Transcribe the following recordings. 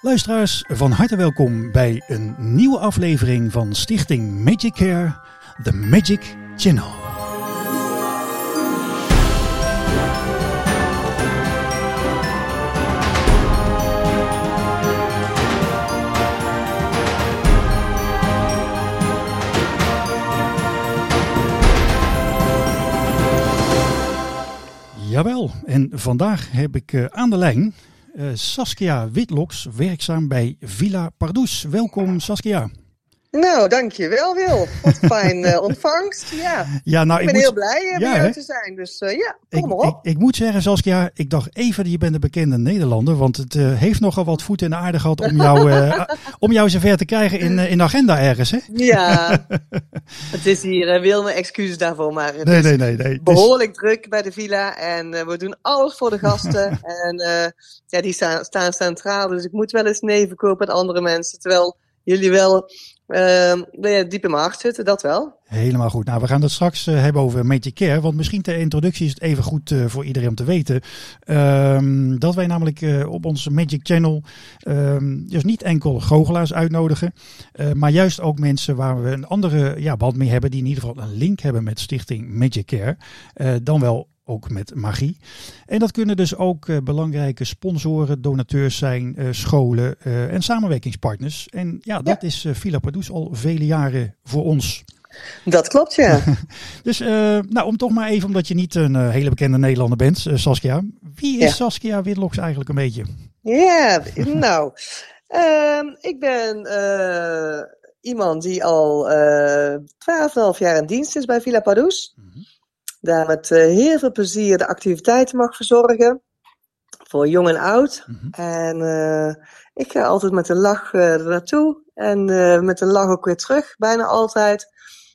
Luisteraars, van harte welkom bij een nieuwe aflevering van Stichting Magic Care, The Magic Channel. Jawel, en vandaag heb ik uh, aan de lijn Saskia Witloks, werkzaam bij Villa Pardoes. Welkom Saskia. Nou, dankjewel Wil. Wat fijn uh, ontvangst. Ja, ja nou, ik ben heel blij uh, ja, te zijn. Dus uh, ja, kom ik, maar op. Ik, ik, moet zeggen Saskia, ik dacht even, je bent een bekende Nederlander. Want het heeft nogal wat voet in de aarde gehad om jou, om jou zover te krijgen in, in de agenda ergens. Hè? Ja, het is hier, wil mijn excuses daarvoor. Maar het nee, nee, nee, nee. behoorlijk druk bij de villa. En we doen alles voor de gasten. en ja, die staan, staan centraal. Dus ik moet wel eens nee verkopen aan andere mensen. Terwijl jullie wel uh, diep in zitten, dat wel. Helemaal goed. Nou, we gaan het straks uh, hebben over Magic Care. Want misschien ter introductie is het even goed uh, voor iedereen om te weten. Um, dat wij namelijk uh, op onze Magic Channel um, dus niet enkel goochelaars uitnodigen. maar juist ook mensen waar we een andere ja, band mee hebben. Die in ieder geval een link hebben met Stichting Magic Care. dan wel ook met magie. En dat kunnen dus ook uh, belangrijke sponsoren, donateurs zijn, uh, scholen uh, en samenwerkingspartners. En ja, dat ja. is Villa Pardoes al vele jaren voor ons. Dat klopt, ja. dus nou, om toch maar even, omdat je niet een hele bekende Nederlander bent, Saskia. Wie is ja. Saskia Witloks eigenlijk een beetje? Ja, nou, ehm, ik ben iemand die al 12,5 jaar in dienst is bij Villa Pardoes. Mm -hmm daar met uh, heel veel plezier de activiteiten mag verzorgen. Voor jong en oud. Mm -hmm. En uh, ik ga altijd met een lach er naartoe. En met een lach ook weer terug, bijna altijd.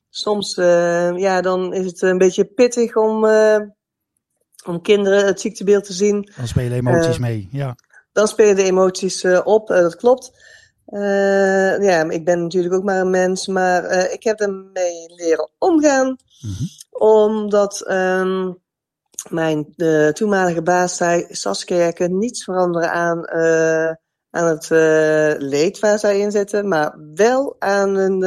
Soms ja, dan is het een beetje pittig om, om kinderen het ziektebeeld te zien. Dan spelen emoties mee, ja. Dan spelen de emoties op, dat klopt. Uh, ja, ik ben natuurlijk ook maar een mens, maar uh, ik heb ermee leren omgaan. Mm -hmm. Omdat um, mijn de toenmalige baas zei: Saskia, niets veranderen aan, uh, aan het leed waar zij in zitten, maar wel aan een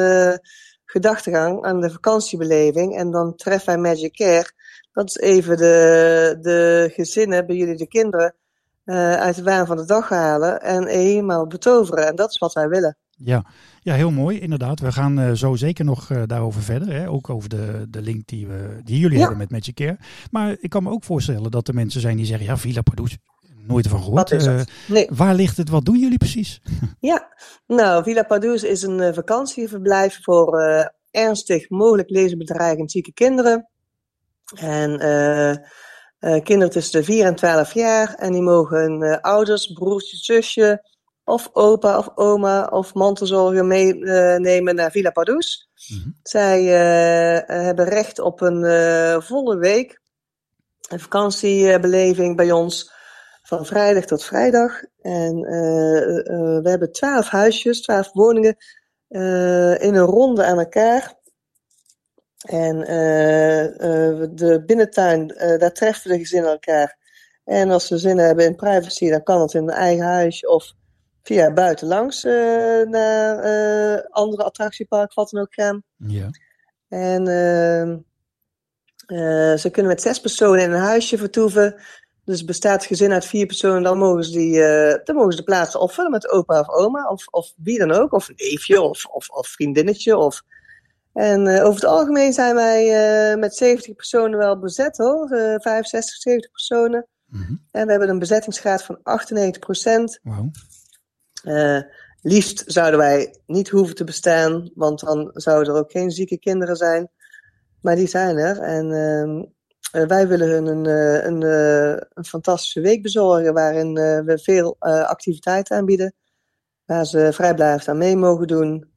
gedachtegang, aan de vakantiebeleving. En dan treffen wij Magic Care. Dat is even de, de gezinnen, bij jullie de kinderen uh, uit de waan van de dag halen en eenmaal betoveren. En dat is wat wij willen. Ja, ja heel mooi, inderdaad. We gaan uh, zo zeker nog uh, daarover verder. Hè? Ook over de, de link die, we, die jullie ja. hebben met Magic Care. Maar ik kan me ook voorstellen dat er mensen zijn die zeggen: ja, Villa Pardoes, nooit van gehoord. Uh, nee. Waar ligt het? Wat doen jullie precies? ja, nou, Villa Pardoes is een vakantieverblijf voor ernstig mogelijk lezenbedreigend zieke kinderen. En kinderen tussen de 4 en 12 jaar. En die mogen uh, ouders, broertje, zusje, of opa of oma of mantelzorger meenemen uh, naar Villa Pardoes. Mm -hmm. Zij hebben recht op een volle week. Een vakantiebeleving bij ons van vrijdag tot vrijdag. En we hebben 12 huisjes, 12 woningen in een ronde aan elkaar. En de binnentuin, daar treffen de gezinnen elkaar. En als ze zin hebben in privacy, dan kan het in een eigen huis of via buitenlangs naar andere attractiepark, wat dan ook gaan. Ja. En ehm, ze kunnen met zes personen in een huisje vertoeven. Dus bestaat het gezin uit vier personen, dan mogen ze, die, dan mogen ze de plaatsen opvullen met opa of oma, of, of wie dan ook, of een neefje, of, of, of vriendinnetje, of en uh, over het algemeen zijn wij uh, met 70 personen wel bezet hoor. Uh, 65, 70 personen. Mm -hmm. En we hebben een bezettingsgraad van 98 procent. Wow. liefst zouden wij niet hoeven te bestaan, want dan zouden er ook geen zieke kinderen zijn. Maar die zijn er. En ehm, wij willen hun een, een, een, fantastische week bezorgen waarin we veel activiteiten aanbieden. Waar ze vrijblijvend aan mee mogen doen.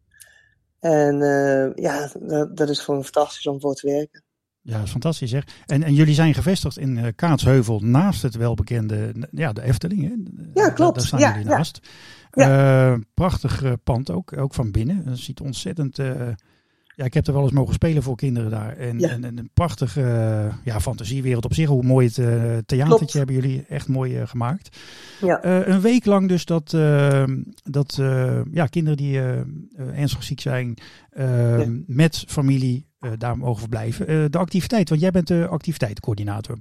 En uh, ja, dat, dat, is gewoon fantastisch om voor te werken. Ja, dat is fantastisch zeg. En, en jullie zijn gevestigd in uh, Kaatsheuvel naast het welbekende, ja, de Efteling. Hè? Ja, klopt. Daar staan ja, jullie naast. Ja. Uh, prachtig pand ook, ook van binnen. Het ziet ontzettend Ja, ik heb er wel eens mogen spelen voor kinderen daar. En, en, en een prachtige ja, fantasiewereld op zich. Hoe mooi het uh, theatertje hebben jullie echt mooi gemaakt. Ja. een week lang dus dat, dat ja, kinderen die ernstig ziek zijn, met familie daar mogen verblijven. de activiteit, want jij bent de activiteitencoördinator.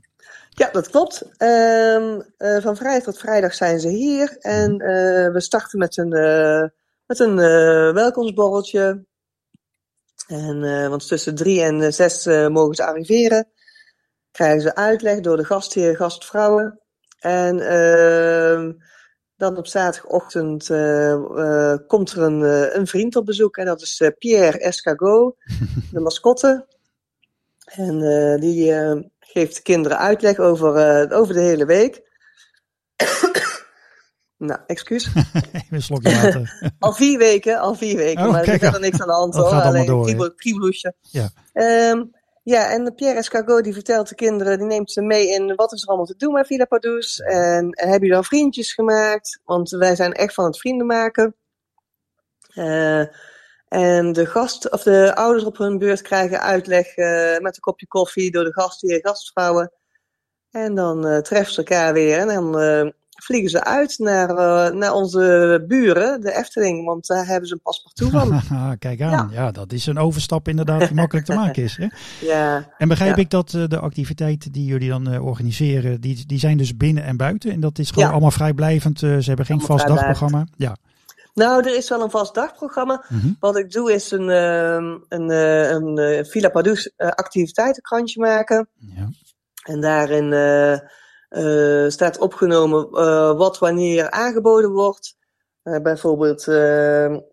Ja, dat klopt. Uh, van vrijdag tot vrijdag zijn ze hier. En uh, we starten met een, uh, met een welkomstborreltje. En, want tussen drie en zes mogen ze arriveren. Krijgen ze uitleg door de gastheer, gastvrouwen. En ehm, dan op zaterdagochtend komt er een, een vriend op bezoek. En dat is Pierre Escargot, de mascotte. En die geeft de kinderen uitleg over, over de hele week. nou, excuus. Even slokje water. al vier weken, al vier weken. Oh, maar er is er niks aan de hand hoor. Alleen een kriebelhoesje. Ja. Um, ja, en Pierre Escargot die vertelt de kinderen, die neemt ze mee in wat is er allemaal te doen bij Villa Padus. En, en heb je dan vriendjes gemaakt? Want wij zijn echt van het vrienden maken. Uh, en de, gast, of de ouders op hun beurt krijgen uitleg uh, met een kopje koffie door de gastheer, gastvrouwen. En dan uh, treffen ze elkaar weer en dan vliegen ze uit naar, naar onze buren, de Efteling, want daar hebben ze een paspartout van. Kijk aan, ja. dat is een overstap inderdaad die makkelijk te maken is. Hè? Ja. En begrijp ik dat de activiteiten die jullie dan organiseren, die, die zijn dus binnen en buiten? En dat is gewoon allemaal vrijblijvend, ze hebben geen vast dagprogramma? Ja. Nou, er is wel een vast dagprogramma. Mhm. Wat ik doe is een, uh, een, een uh, Villa Padus activiteitenkrantje maken. Ja. En daarin staat opgenomen wat wanneer aangeboden wordt. bijvoorbeeld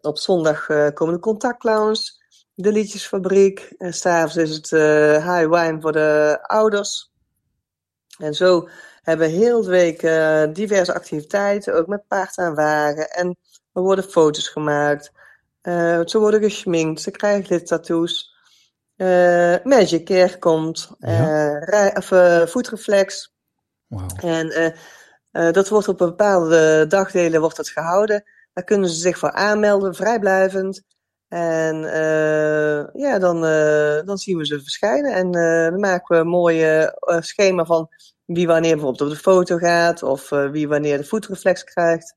op zondag komen de contactclowns, de liedjesfabriek. En s'avonds is het high wine voor de ouders. En zo hebben we heel de week diverse activiteiten, ook met paard en wagen. En er worden foto's gemaakt. Ze worden geschminkt. Ze krijgen lidtattoos. Uh, Magic Care komt. Ja. Of, voetreflex. Wow. En dat wordt op bepaalde dagdelen wordt het gehouden. Daar kunnen ze zich voor aanmelden, vrijblijvend. En ja, dan, dan zien we ze verschijnen. En dan maken we een mooie schema van wie wanneer bijvoorbeeld op de foto gaat. Of wie wanneer de voetreflex krijgt.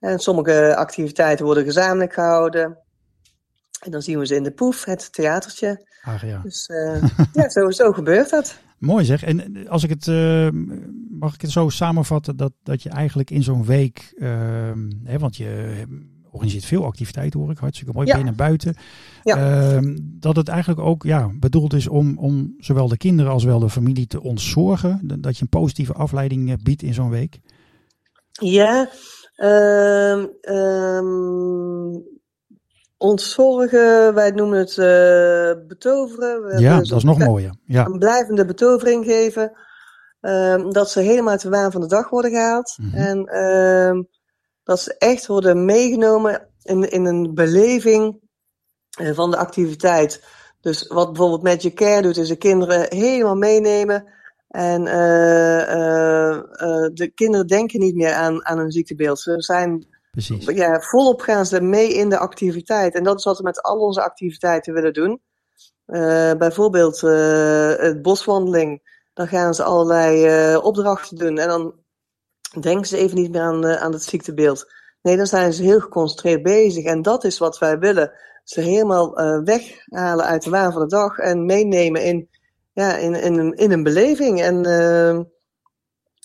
En sommige activiteiten worden gezamenlijk gehouden. En dan zien we ze in de Poef, het theatertje. Ach ja. Dus ja, zo, zo gebeurt dat. Mooi zeg. En als ik het, uh, mag ik het zo samenvatten, dat, dat je eigenlijk in zo'n week, uh, hè, want je organiseert veel activiteiten hoor ik, hartstikke mooi, ja. binnen en buiten. Ja. Ehm, dat het eigenlijk ook ja, bedoeld is om, om zowel de kinderen als wel de familie te ontzorgen. Dat je een positieve afleiding biedt in zo'n week. Ja, Um, um, ontzorgen, wij noemen het uh, betoveren. We ja, dat is nog mooier. Ja. Een blijvende betovering geven. Um, dat ze helemaal uit de waan van de dag worden gehaald. Mm -hmm. En dat ze echt worden meegenomen in, in een beleving uh, van de activiteit. Dus wat bijvoorbeeld Magic Care doet, is de kinderen helemaal meenemen en uh, de kinderen denken niet meer aan, aan een ziektebeeld. Ze zijn Precies. Ja, volop gaan ze mee in de activiteit. En dat is wat we met al onze activiteiten willen doen. bijvoorbeeld het boswandeling. Dan gaan ze allerlei opdrachten doen. En dan denken ze even niet meer aan, aan het ziektebeeld. Nee, dan zijn ze heel geconcentreerd bezig. En dat is wat wij willen. Ze helemaal weghalen uit de waan van de dag. En meenemen in ja, in, in, in een beleving. En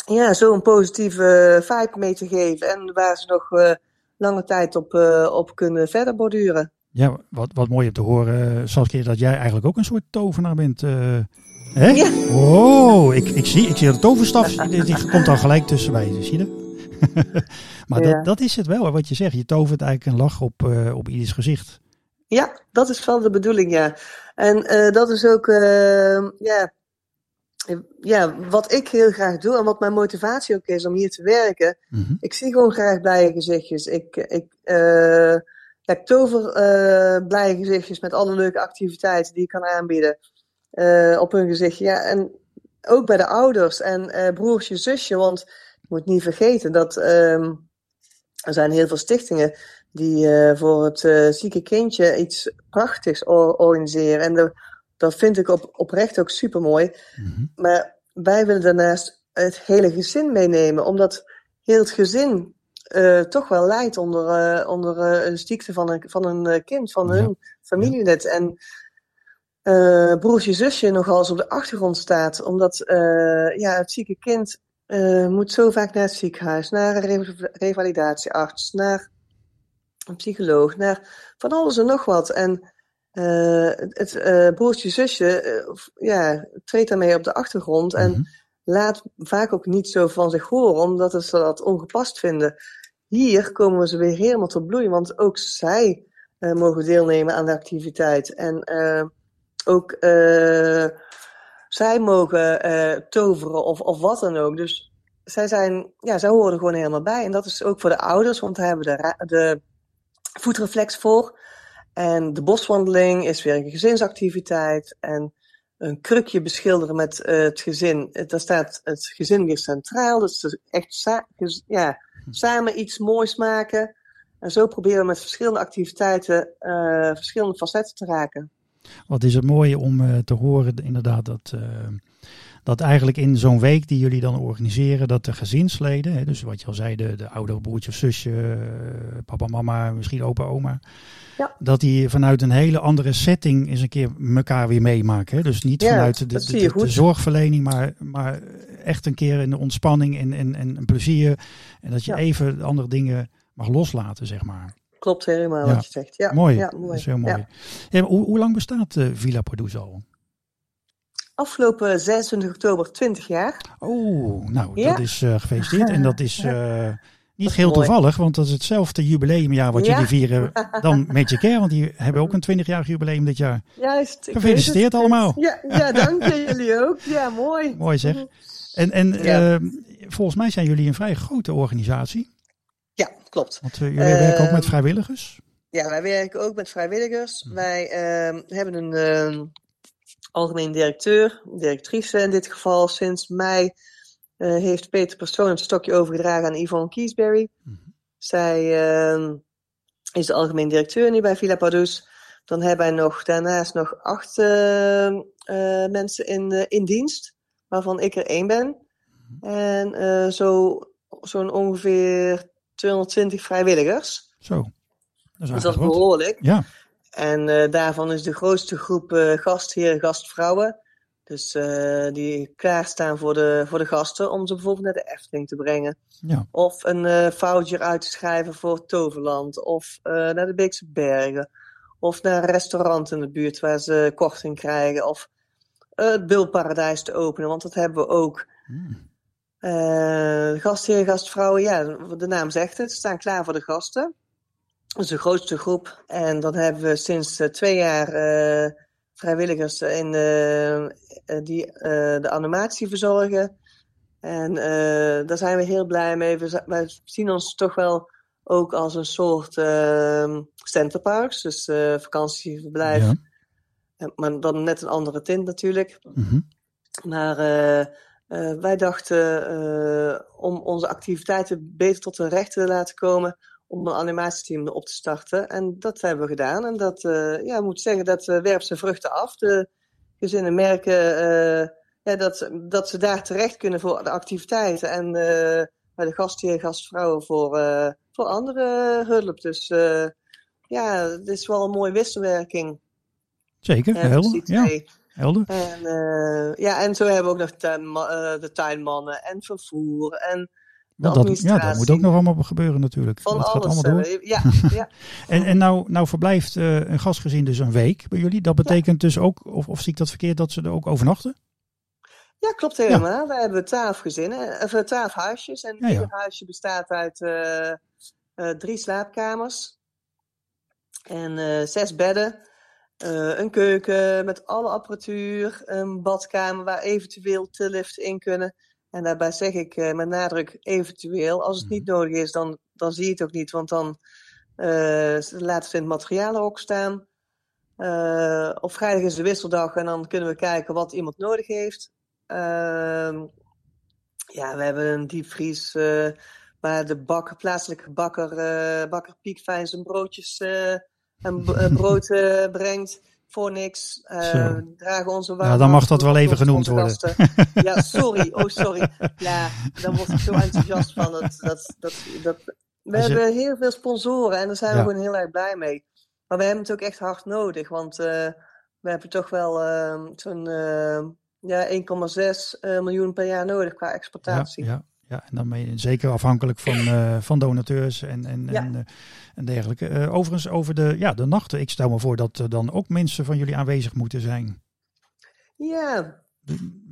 ja, zo een positieve vibe mee te geven. En waar ze nog uh, lange tijd op, uh, op kunnen verder borduren. Ja, wat, wat mooi om te horen, Saskia, dat jij eigenlijk ook een soort tovenaar bent. hè? Ja. Oh, ik, ik, zie, ik zie de toverstaf, die, die komt dan gelijk tussenbij, zie je maar ja. dat, dat is het wel, wat je zegt. Je tovert eigenlijk een lach op, op ieders gezicht. Ja, dat is wel de bedoeling, ja. En uh, dat is ook, uh, ja, ja, wat ik heel graag doe en wat mijn motivatie ook is om hier te werken. Mm -hmm. Ik zie gewoon graag blije gezichtjes. Ik, ik, uh, ja, ik tover blije gezichtjes met alle leuke activiteiten die ik kan aanbieden op hun gezichtje. Ja, en ook bij de ouders en broertje, zusje, want je moet niet vergeten dat ehm, er zijn heel veel stichtingen die voor het zieke kindje iets prachtigs organiseren. En de, dat vind ik op, oprecht ook super mooi. Mhm. Maar wij willen daarnaast het hele gezin meenemen, omdat heel het gezin uh, toch wel lijdt onder, uh, onder uh, een ziekte van een, van een kind, van hun familielid. En broertje, zusje nogal eens op de achtergrond staat, omdat ja, het zieke kind moet zo vaak naar het ziekenhuis, naar een revalidatiearts, naar een psycholoog, naar van alles en nog wat. En het broertje, zusje ja, treedt daarmee op de achtergrond. En mhm laat vaak ook niet zo van zich horen, omdat ze dat ongepast vinden. Hier komen ze weer helemaal tot bloei, want ook zij mogen deelnemen aan de activiteit. En ook zij mogen toveren of, of wat dan ook. Dus zij, zijn, ja, zij horen er gewoon helemaal bij. En dat is ook voor de ouders, want daar hebben we de, de voetreflex voor. En de boswandeling is weer een gezinsactiviteit. En een krukje beschilderen met uh, het gezin. Eh, daar staat het gezin weer centraal. Dus echt sa ja, samen iets moois maken. En zo proberen we met verschillende activiteiten uh, verschillende facetten te raken. Wat is het mooie om uh, te horen, inderdaad, dat dat eigenlijk in zo'n week die jullie dan organiseren, dat de gezinsleden, hè, dus wat je al zei, de, de oudere broertje of zusje, eh, papa, mama, misschien opa, oma, ja. dat die vanuit een hele andere setting eens een keer elkaar weer meemaken. Hè? Dus niet vanuit de, de, de, zorgverlening, maar, maar echt een keer in de ontspanning en, en, en een plezier. En dat je even andere dingen mag loslaten, zeg maar. Klopt helemaal wat je zegt. Ja, mooi. Ja, mooi. Dat is heel mooi. hoe, hoe lang bestaat uh, Villa Produce al? Afgelopen 26 oktober 20 jaar. Oh, nou, dat is uh, gefeliciteerd. En dat is uh, niet heel toevallig, want dat is hetzelfde jubileumjaar wat jullie vieren dan Magic Care. Want die hebben ook een 20-jarig jubileum dit jaar. Juist. Gefeliciteerd allemaal. Ja, ja dank je jullie ook. Ja, mooi. Mooi zeg. En, en ja. uh, volgens mij zijn jullie een vrij grote organisatie. Ja, klopt. Want jullie werken ook met ehm, vrijwilligers. Ja, wij werken ook met vrijwilligers. Hm. Wij ehm, hebben een ehm, algemeen directeur, directrice in dit geval. Sinds mei uh, heeft Peter Persoon het stokje overgedragen aan Yvonne Kiesberry. Mm -hmm. Zij uh, is de algemeen directeur nu bij Villa Padus. Dan hebben wij nog daarnaast nog acht uh, mensen in, in dienst, waarvan ik er één ben. Mhm. En zo, zo'n ongeveer 220 vrijwilligers. Zo. Dat is, dus dat is behoorlijk. Ja. En uh, daarvan is de grootste groep uh, gastheren, gastvrouwen. Dus uh, die klaarstaan voor de, voor de gasten om ze bijvoorbeeld naar de Efteling te brengen. Ja. Of een voucher uit te schrijven voor Toverland. Of naar de Beekse Bergen. Of naar een restaurant in de buurt waar ze korting krijgen. Of het Bulparadijs te openen, want dat hebben we ook. Hmm. gastheren, gastvrouwen, ja, de naam zegt het, staan klaar voor de gasten. Dat is de grootste groep. En dan hebben we sinds uh, twee jaar uh, vrijwilligers in, uh, die de animatie verzorgen. En daar zijn we heel blij mee. We, wij zien ons toch wel ook als een soort ehm, centerparks, dus vakantieverblijf. Ja. maar dan net een andere tint natuurlijk. Mm -hmm. Maar wij dachten om onze activiteiten beter tot hun recht te laten komen om een animatieteam op te starten. En dat hebben we gedaan. En dat, uh, ja, moet zeggen, dat uh, werpt zijn vruchten af. De gezinnen merken uh, ja, dat, dat ze daar terecht kunnen voor de activiteiten. En bij de gastheer, gastvrouwen voor, voor andere hulp. Dus ja, het is wel een mooie wisselwerking. Zeker, helder. Ja, helder. En, ja, en zo hebben we ook nog de, de tuinmannen en vervoer en dat, ja, dat moet ook nog allemaal gebeuren natuurlijk. Van dat alles. Gaat allemaal door. Ja, ja. en en nou, nou verblijft uh, een gastgezin dus een week bij jullie. Dat betekent dus ook, of, of zie ik dat verkeerd, dat ze er ook overnachten? Ja, klopt helemaal. We hebben twaalf gezinnen, of twaalf huisjes. En ieder huisje bestaat uit uh, drie slaapkamers. En zes bedden. een keuken met alle apparatuur. Een badkamer waar eventueel te lift in kunnen. En daarbij zeg ik uh, met nadruk eventueel. Als het niet mhm. nodig is, dan, dan zie je het ook niet. Want dan uh, laten ze in het materiaal ook staan. Uh, op vrijdag is de wisseldag en dan kunnen we kijken wat iemand nodig heeft. Ehm, ja, we hebben een diepvries waar de bak, plaatselijke bakker, bakker Piekfijn zijn broodjes en brood brengt voor niks. dragen onze Ja, dan mag dat wel even genoemd worden. Ja, sorry. Oh, sorry. Ja, dan word ik zo enthousiast van. Dat, dat, dat, dat, we hebben heel veel sponsoren en daar zijn we gewoon heel erg blij mee. Maar we hebben het ook echt hard nodig, want we hebben toch wel ehm, zo'n ja, 1,6 miljoen per jaar nodig qua exportatie. Ja, ja. Ja, en dan ben je zeker afhankelijk van, uh, van donateurs en, en, en, uh, en, dergelijke. Uh, overigens, over de, ja, de nachten. Ik stel me voor dat er dan ook mensen van jullie aanwezig moeten zijn. Ja.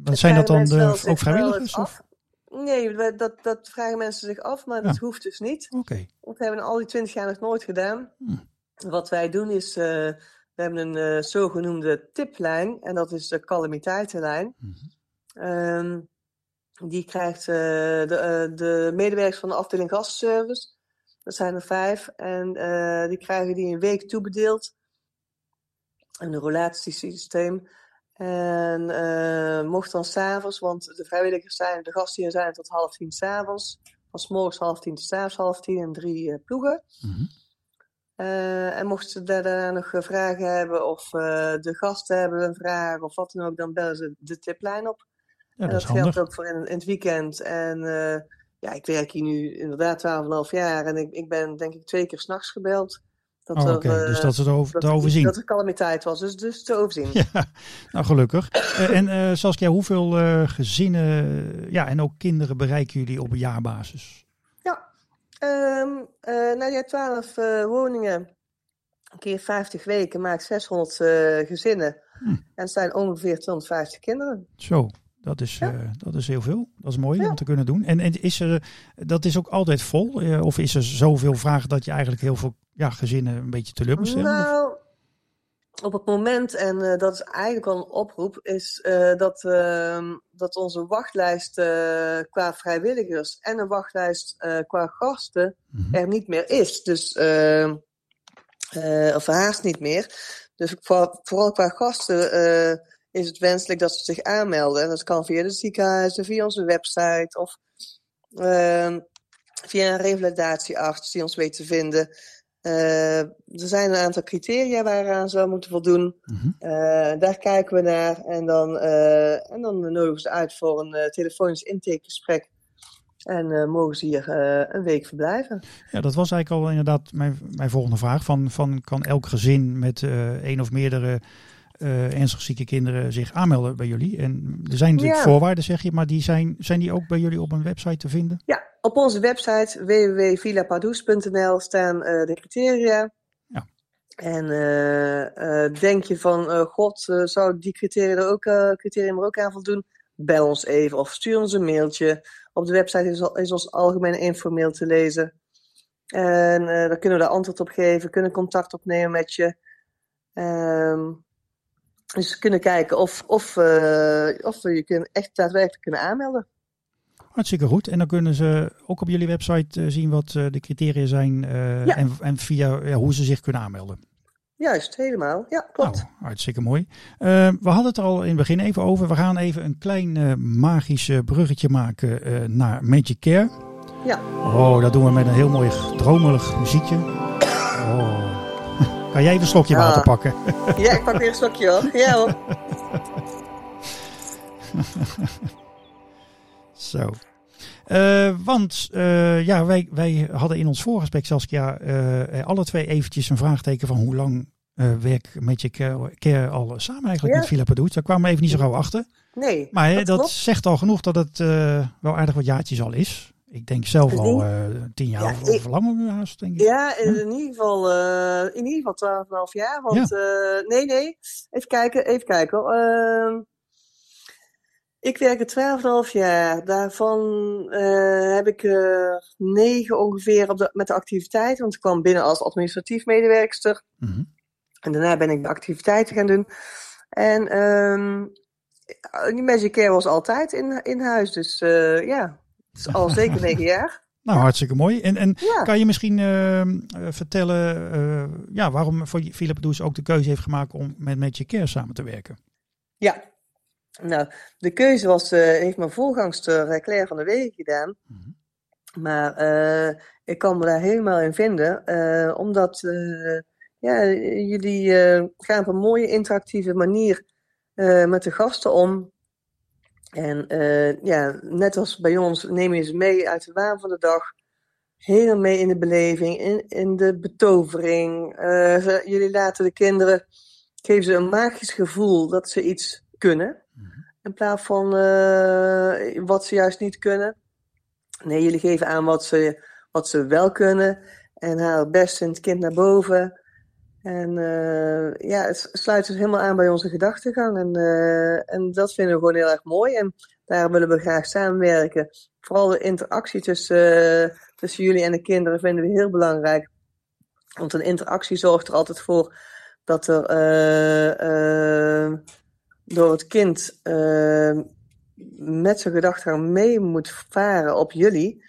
Wat zijn dat dan de, ook vrijwilligers? Of? Nee, dat, dat vragen mensen zich af, maar dat hoeft dus niet. Oké. Okay. Dat hebben we al die twintig jaar nog nooit gedaan. Hm. Wat wij doen is, we hebben een zogenoemde tiplijn. En dat is de calamiteitenlijn. -hmm. Die krijgt uh, de, uh, de medewerkers van de afdeling gastservice. Dat zijn er vijf. En uh, die krijgen die een week toebedeeld. Een relatiesysteem. En mocht dan s'avonds, want de vrijwilligers zijn, de gasten hier zijn tot half tien s'avonds. Van s morgens half tien tot s'avonds half tien en drie ploegen. Mm -hmm. en mochten ze daarna nog vragen hebben of de gasten hebben een vraag of wat dan ook, dan bellen ze de tiplijn op. Ja, dat, dat geldt ook voor in, in, het weekend. En uh, ja, ik werk hier nu inderdaad 12,5 jaar en ik, ik ben denk ik twee keer s'nachts gebeld. Dat oh, dus dat ze over, dat, te overzien. Dat er calamiteit was, dus, dus te overzien. Ja, nou gelukkig. uh, en uh, Saskia, hoeveel uh, gezinnen ja, en ook kinderen bereiken jullie op jaarbasis? Ja, um, nou ja, 12 woningen, keer 50 weken maakt 600 gezinnen. Hm. En het zijn ongeveer 250 kinderen. Zo, dat is, ja. uh, dat is heel veel. Dat is mooi ja. om te kunnen doen. En, en is er, dat is ook altijd vol? Uh, of is er zoveel vragen dat je eigenlijk heel veel ja, gezinnen een beetje teleur moet stellen? Nou, op het moment, en uh, dat is eigenlijk al een oproep, is dat, dat onze wachtlijst qua vrijwilligers en een wachtlijst qua gasten mm -hmm. er niet meer is. Dus, of haast niet meer. Dus voor, vooral qua gasten is het wenselijk dat ze zich aanmelden. En dat kan via de ziekenhuizen, via onze website of uh, via een revalidatiearts die ons weet te vinden. Uh, er zijn een aantal criteria waaraan ze moeten voldoen. Mm -hmm. uh, daar kijken we naar en dan, uh, en dan nodigen ze uit voor een telefonisch intakegesprek. En mogen ze hier een week verblijven. Ja, dat was eigenlijk al inderdaad mijn, mijn volgende vraag. Van, van kan elk gezin met één of meerdere uh, ernstig zieke kinderen zich aanmelden bij jullie. En er zijn natuurlijk ja. voorwaarden, zeg je, maar die zijn, zijn die ook bij jullie op een website te vinden? Ja, op onze website www.villapardoes.nl staan uh, de criteria. Ja. En uh, denk je van, god, zou die criteria er ook, criteria er ook aan voldoen? Bel ons even of stuur ons een mailtje. Op de website is, is ons algemene informeel te lezen. En daar kunnen we daar antwoord op geven, kunnen contact opnemen met je. Um, dus kunnen kijken of, of, uh, of we je kunnen echt daadwerkelijk kunnen aanmelden. Hartstikke goed. En dan kunnen ze ook op jullie website uh, zien wat uh, de criteria zijn ja. en, en via ja, hoe ze zich kunnen aanmelden. Juist, helemaal. Ja, klopt. Nou, hartstikke mooi. we hadden het er al in het begin even over. We gaan even een klein magisch bruggetje maken naar Magic Care. Ja. Oh, dat doen we met een heel mooi dromelig muziekje. Oh. Kan jij even een slokje water pakken? Ja, ik pak weer een slokje hoor. Ja hoor. Zo. Uh, want uh, ja, wij, wij hadden in ons voorgesprek, Saskia, uh, alle twee eventjes een vraagteken van hoe lang werk met je care, care, al samen eigenlijk ja. met Philippa doet. Daar kwamen we even niet zo gauw achter. Nee. Maar dat, dat zegt al genoeg dat het wel aardig wat jaartjes al is. Ik denk zelf al uh, tien jaar ja, of, langer haast, denk ik. Ja, in, ieder geval, uh, in ieder geval twaalf en half jaar. Want ja. uh, nee, nee, even kijken, even kijken. Uh, ik werk er twaalf en half jaar. Daarvan heb ik negen ongeveer op de, met de activiteit. Want ik kwam binnen als administratief medewerkster. Mm -hmm. En daarna ben ik de activiteiten gaan doen. En um, die Magic Care was altijd in, in huis. Dus ja, is al zeker negen jaar. Nou, hartstikke mooi. En, en ja. kan je misschien uh, vertellen uh, ja, waarom Philip Does ook de keuze heeft gemaakt om met Magic Care samen te werken? Ja, nou, de keuze was, uh, heeft mijn voorgangster Claire van der Wegen gedaan. Mm -hmm. Maar ik kan me daar helemaal in vinden, omdat ja, jullie gaan op een mooie interactieve manier met de gasten om. En ja, net als bij ons nemen je ze mee uit de waan van de dag helemaal mee in de beleving, in, in de betovering. Uh, jullie laten de kinderen, geven ze een magisch gevoel dat ze iets kunnen. Mhm. In plaats van uh, wat ze juist niet kunnen. Nee, jullie geven aan wat ze, wat ze wel kunnen. En halen het beste in het kind naar boven. En uh, ja, het sluit dus helemaal aan bij onze gedachtegang. En, en dat vinden we gewoon heel erg mooi. En daar willen we graag samenwerken. Vooral de interactie tussen tussen jullie en de kinderen vinden we heel belangrijk. Want een interactie zorgt er altijd voor dat er door het kind met zijn gedachtegang mee moet varen op jullie.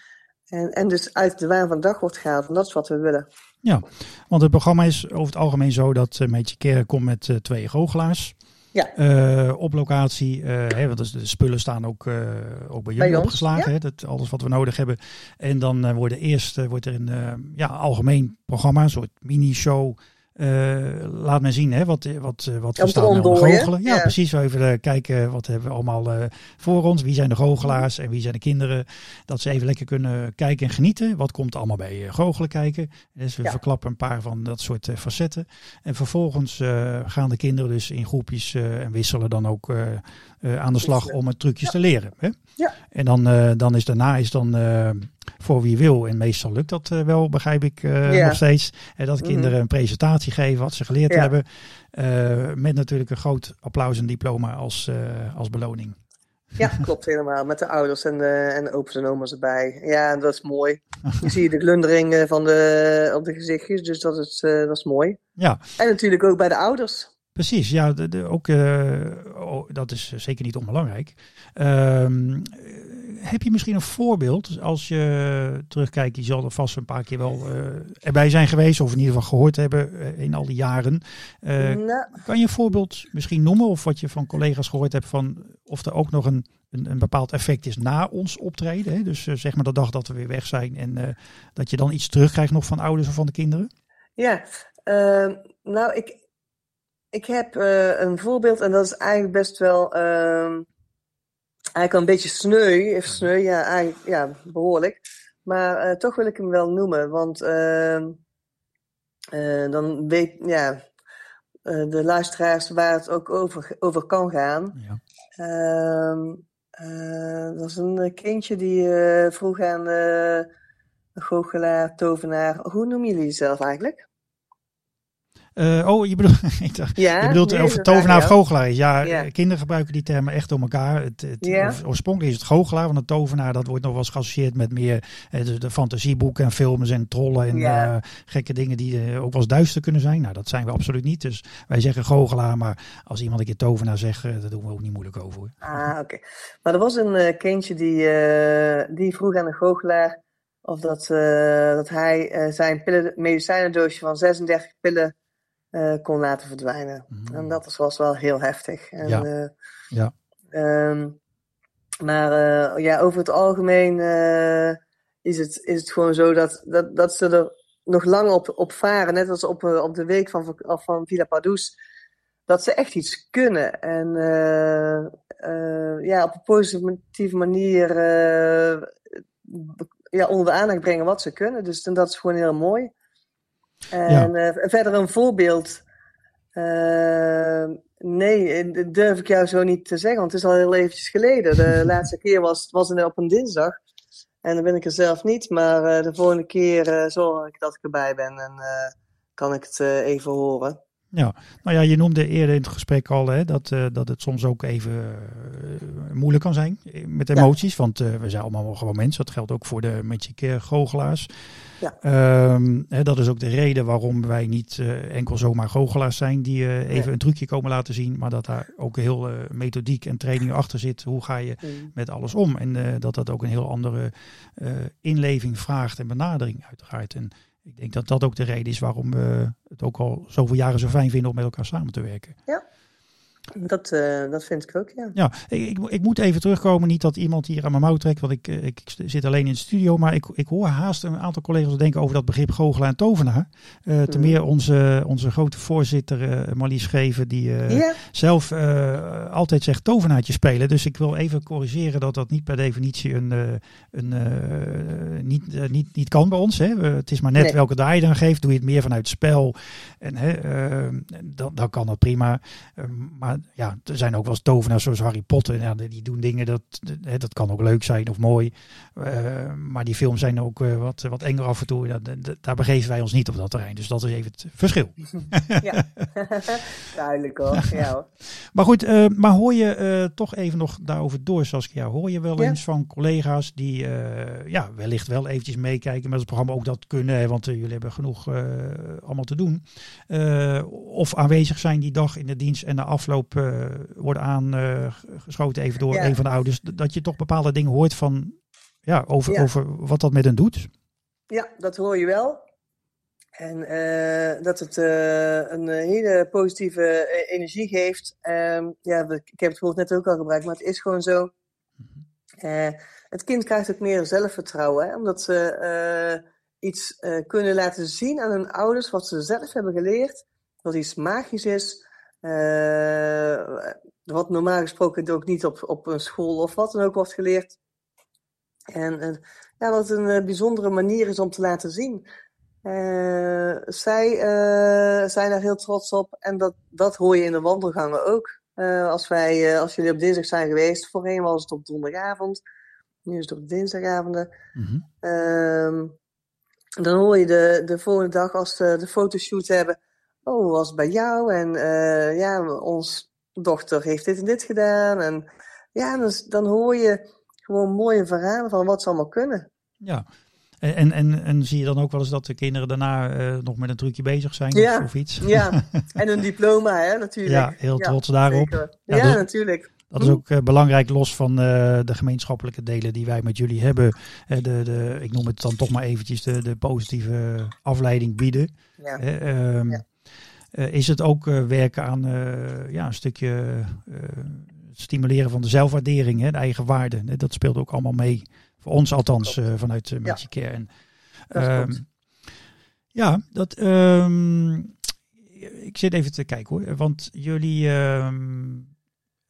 En, en dus uit de waan van de dag wordt gehaald. En dat is wat we willen. Ja, want het programma is over het algemeen zo dat uh, Meetje Keren komt met twee goochelaars. Ja. Uh, op locatie, uh, hè, want de spullen staan ook, ook bij jullie bij opgeslagen. Hè, dat, alles wat we nodig hebben. En dan worden eerst wordt er een ja, algemeen programma, een soort mini-show uh, laat men zien hè, wat, wat, wat we staan nou goochelen. Ja, ja, precies. We even kijken wat hebben we allemaal uh, voor ons. Wie zijn de goochelaars en wie zijn de kinderen. Dat ze even lekker kunnen kijken en genieten. Wat komt allemaal bij goochelen kijken. Dus we ja. verklappen een paar van dat soort facetten. En vervolgens gaan de kinderen dus in groepjes en wisselen dan ook aan de slag om het trucjes te leren. Hè? Ja. En dan, dan is daarna is dan voor wie wil. En meestal lukt dat uh, wel, begrijp ik uh, nog steeds. En dat mhm. kinderen een presentatie geven wat ze geleerd hebben. Uh, met natuurlijk een groot applaus en diploma als, als beloning. Ja, klopt helemaal. Met de ouders en, de, en de opa's en oma's erbij. Ja, dat is mooi. Je ziet de glundering van de, op de gezichtjes, dus dat is, dat is mooi. Ja. En natuurlijk ook bij de ouders. Precies, ja, de, de, ook, oh, dat is zeker niet onbelangrijk. Ehm, heb je misschien een voorbeeld als je terugkijkt? Je zal er vast een paar keer wel uh, erbij zijn geweest, of in ieder geval gehoord hebben uh, in al die jaren. Uh, nou. Kan je een voorbeeld misschien noemen, of wat je van collega's gehoord hebt van of er ook nog een, een, een bepaald effect is na ons optreden? Hè? Dus zeg maar de dag dat we weer weg zijn en dat je dan iets terugkrijgt nog van ouders of van de kinderen? Ja, ehm, nou ik, ik heb een voorbeeld en dat is eigenlijk best wel ehm, eigenlijk een beetje sneu, even sneu, ja, eigenlijk, ja behoorlijk. Maar uh, toch wil ik hem wel noemen, want uh, uh, dan weet ja, de luisteraars waar het ook over, over kan gaan. Ja. Ehm, dat is een kindje die vroeg aan de goochelaar, tovenaar. Hoe noemen jullie jezelf eigenlijk? Uh, oh, je bedoelt, ja, je bedoelt over tovenaar of goochelaar. Ja, ja, kinderen gebruiken die termen echt door elkaar. Het, het, ja. Oorspronkelijk is het goochelaar, want een tovenaar dat wordt nog wel eens geassocieerd met meer uh, de, de, fantasieboeken en films en trollen en uh, gekke dingen die ook wel eens duister kunnen zijn. Nou, dat zijn we absoluut niet. Dus wij zeggen goochelaar, maar als iemand een keer tovenaar zegt, daar doen we ook niet moeilijk over. Hoor. Ah, oké. Maar er was een kindje die, die vroeg aan de goochelaar of dat, dat hij zijn pillen, medicijnendoosje van 36 pillen uh, kon laten verdwijnen. Mm. En dat was wel heel heftig. En, ja. Uh, ja. Um, maar uh, ja, over het algemeen is, het, is het gewoon zo dat, dat, dat ze er nog lang op, op varen. Net als op, op de week van, van Villa Padus. Dat ze echt iets kunnen. En ja, op een positieve manier ja, onder de aandacht brengen wat ze kunnen. Dus en dat is gewoon heel mooi. En ja. uh, verder een voorbeeld. Uh, nee, durf ik jou zo niet te zeggen, want het is al heel eventjes geleden. De laatste keer was, was het op een dinsdag. En dan ben ik er zelf niet, maar uh, de volgende keer zorg ik dat ik erbij ben en kan ik het even horen. Ja, nou ja, je noemde eerder in het gesprek al hè, dat, uh, dat het soms ook even uh, moeilijk kan zijn met emoties. Ja. Want uh, we zijn allemaal gewoon mensen. Dat geldt ook voor de Magic goochelaars. Ja. Um, hè, dat is ook de reden waarom wij niet enkel zomaar goochelaars zijn die even een trucje komen laten zien. Maar dat daar ook heel methodiek en training achter zit. Hoe ga je mm. met alles om? En dat dat ook een heel andere inleving vraagt en benadering uiteraard. En ik denk dat dat ook de reden is waarom we het ook al zoveel jaren zo fijn vinden om met elkaar samen te werken. Ja. Dat, uh, dat vind ik ook, ja. Ja, ik, ik, moet even terugkomen. Niet dat iemand hier aan mijn mouw trekt, want ik, ik, ik zit alleen in de studio. Maar ik, ik hoor haast een aantal collega's denken over dat begrip goochelaar en tovenaar. Uh, ten meer onze, onze grote voorzitter uh, Marlies Scheven, die zelf altijd zegt tovenaartje spelen. Dus ik wil even corrigeren dat dat niet per definitie een, een, niet, niet, niet kan bij ons. Hè. het is maar net welke draai je dan geeft. Doe je het meer vanuit spel, en, hè, dan, dan kan dat prima. maar ja, er zijn ook wel eens tovenaars zoals Harry Potter. Ja, die doen dingen dat, dat kan ook leuk zijn of mooi. Uh, maar die films zijn ook uh, wat, wat enger af en toe. Ja, daar begeven wij ons niet op dat terrein. Dus dat is even het verschil. Ja, duidelijk hoor. Ja, hoor. Maar goed, uh, maar hoor je toch even nog daarover door, Saskia. Hoor je wel eens van collega's die ja, wellicht wel eventjes meekijken met het programma ook dat kunnen. Hè, want jullie hebben genoeg allemaal te doen. of aanwezig zijn die dag in de dienst en na afloop uh, worden aangeschoten even door een van de ouders. Dat je toch bepaalde dingen hoort van, ja, over, over wat dat met hen doet. Ja, dat hoor je wel. En uh, dat het uh, een hele positieve energie geeft. Uh, ja, ik heb het woord net ook al gebruikt, maar het is gewoon zo. Mhm. het kind krijgt ook meer zelfvertrouwen, hè, omdat ze iets kunnen laten zien aan hun ouders wat ze zelf hebben geleerd, wat iets magisch is, uh, wat normaal gesproken ook niet op, op een school of wat dan ook wordt geleerd. En uh, ja, wat een uh, bijzondere manier is om te laten zien. zij zijn daar heel trots op en dat, dat hoor je in de wandelgangen ook. als, wij, als jullie op dinsdag zijn geweest, voorheen was het op donderdagavond, nu is het op dinsdagavonden. Mm -hmm. dan hoor je de, de volgende dag als ze de fotoshoot hebben oh, was bij jou en uh, ja, ons dochter heeft dit en dit gedaan. En ja, dan, dan hoor je gewoon mooie verhalen van wat ze allemaal kunnen. Ja, en, en, en zie je dan ook wel eens dat de kinderen daarna uh, nog met een trucje bezig zijn ja, of, iets? Ja, en een diploma hè, natuurlijk. Ja, heel trots daarop. Ja, ja natuurlijk. Dat is ook uh, belangrijk, los van uh, de gemeenschappelijke delen die wij met jullie hebben. Uh, de, de, ik noem het dan toch maar eventjes de, de positieve afleiding bieden. Ja. Um, ja. Eh, is het ook eh, werken aan eh, ja, een stukje stimuleren van de zelfwaardering, hè, de eigen waarde. Dat speelt ook allemaal mee. Voor ons althans, vanuit uh, Magic Care. En, ehm, ja, dat. Um, ik zit even te kijken hoor. Want jullie. Um,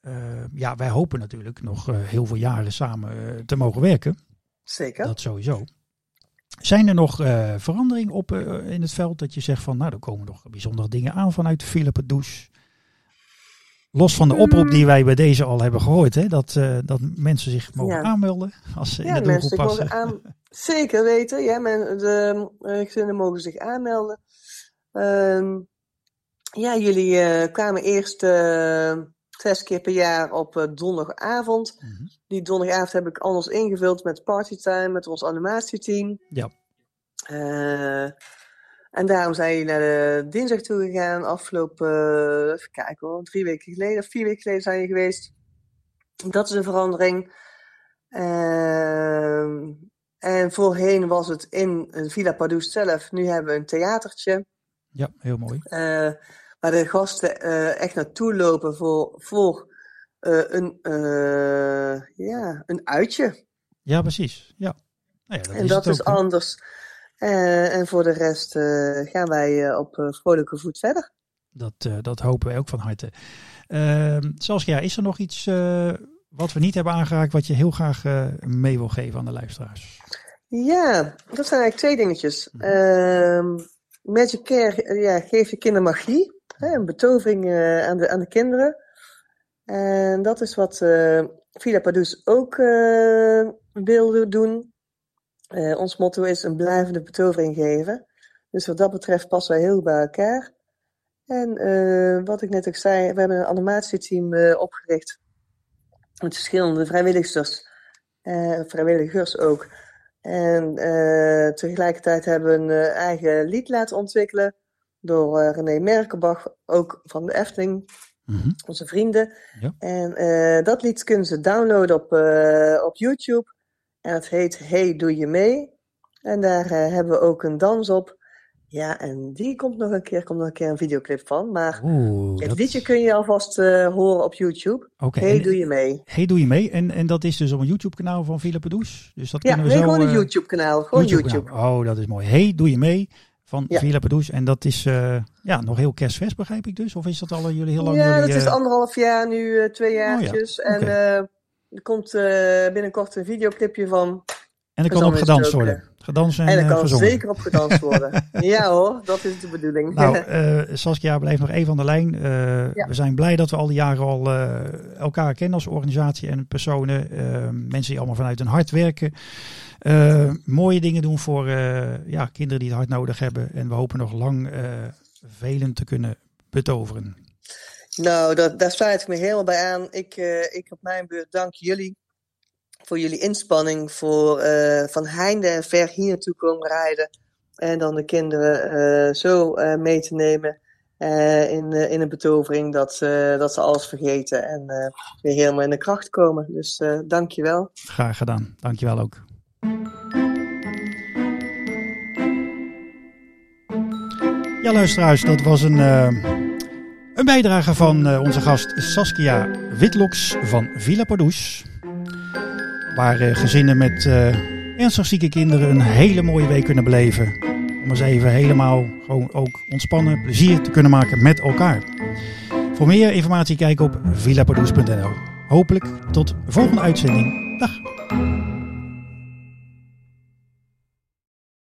uh, ja, wij hopen natuurlijk nog heel veel jaren samen te mogen werken. Zeker. Dat sowieso. Zijn er nog uh, veranderingen op uh, in het veld dat je zegt van, nou, er komen nog bijzondere dingen aan vanuit de Philippe Douche? Los van de oproep die wij bij deze al hebben gehoord, hè, dat, uh, dat mensen zich mogen aanmelden als ze ja, in de doelgroep passen. Aan, zeker weten, ja, men, de gezinnen mogen zich aanmelden. Uh, ja, jullie kwamen eerst zes keer per jaar op donderdagavond. Mm -hmm. Die donderdagavond heb ik anders ingevuld met partytime, met ons animatieteam. Ja. Uh, en daarom zijn jullie naar de dinsdag toe gegaan. Afgelopen, uh, even kijken hoor, drie weken geleden of vier weken geleden zijn je geweest. Dat is een verandering. Uh, en voorheen was het in Villa Pardoes zelf. Nu hebben we een theatertje. Ja, heel mooi. Waar de gasten echt naartoe lopen voor, voor uh, een, uh, ja, een uitje. Ja, precies. Ja. Nou ja dat en is dat is anders. En voor de rest gaan wij op vrolijke voet verder. Dat, dat hopen wij ook van harte. Ehm, Saskia, is er nog iets wat we niet hebben aangeraakt wat je heel graag mee wil geven aan de luisteraars? Ja, dat zijn eigenlijk twee dingetjes. Mm -hmm. Magic Care ja, geeft je kinderen magie. Een betovering aan, de, aan de kinderen. En dat is wat Villa Padus ook uh, wil doen. Ons motto is een blijvende betovering geven. Dus wat dat betreft passen wij heel bij elkaar. En wat ik net ook zei, we hebben een animatieteam opgericht. Met verschillende vrijwilligers. vrijwilligers ook. En tegelijkertijd hebben we een eigen lied laten ontwikkelen. Door René Merkenbach, ook van de Efteling. Mhm. Onze vrienden. Ja. En uh, dat lied kunnen ze downloaden op, uh, op YouTube. En het heet Hey, doe je mee? En daar hebben we ook een dans op. Ja, en die komt nog een keer, komt nog een keer een videoclip van. Maar Oeh, het dat- liedje kun je alvast eh, horen op YouTube. Hey, en- doe je mee? Hey, doe je mee? En, en dat is dus op een YouTube-kanaal van Villa Pedoes. Dus dat Ja, kunnen we nee, zo... gewoon een eh, YouTube-kanaal. Gewoon YouTube. Oh, dat is mooi. Hey, doe je mee? Van Ja. Villa Pedoes. En dat is eh, ja, nog heel kerstvers, begrijp ik dus? Of is dat al jullie heel lang Ja, jullie... dat is eh, anderhalf jaar nu, eh, twee ja, jaartjes. En eh, er komt eh, binnenkort een videoclipje van. En er kan op gedanst worden. Gedanst en, En er eh, kan gezongen. zeker op gedanst worden. ja hoor, dat is de bedoeling. Nou, eh, Saskia blijft nog even aan de lijn. Eh, Ja. We zijn blij dat we al die jaren al elkaar kennen als organisatie en personen. Mensen die allemaal vanuit hun hart werken. Mooie dingen doen voor ja, kinderen die het hard nodig hebben. En we hopen nog lang velen te kunnen betoveren. Nou, dat, daar sluit ik me helemaal bij aan. Ik, ik op mijn beurt dank jullie voor jullie inspanning. Voor eh, van heinde en ver hier naartoe komen rijden. En dan de kinderen eh, zo eh, mee te nemen in, in een betovering. Dat, ze dat ze alles vergeten en weer helemaal in de kracht komen. Dus dank je wel. Graag gedaan. Dankjewel ook. Ja, luisteraars, dat was een, een bijdrage van onze gast Saskia Witloks van Villa Pardoes. Waar eh, gezinnen met eh, ernstig zieke kinderen een hele mooie week kunnen beleven. Om eens even helemaal gewoon ook ontspannen, plezier te kunnen maken met elkaar. Voor meer informatie kijk op villapardoes.nl. Hopelijk tot de volgende uitzending. Dag!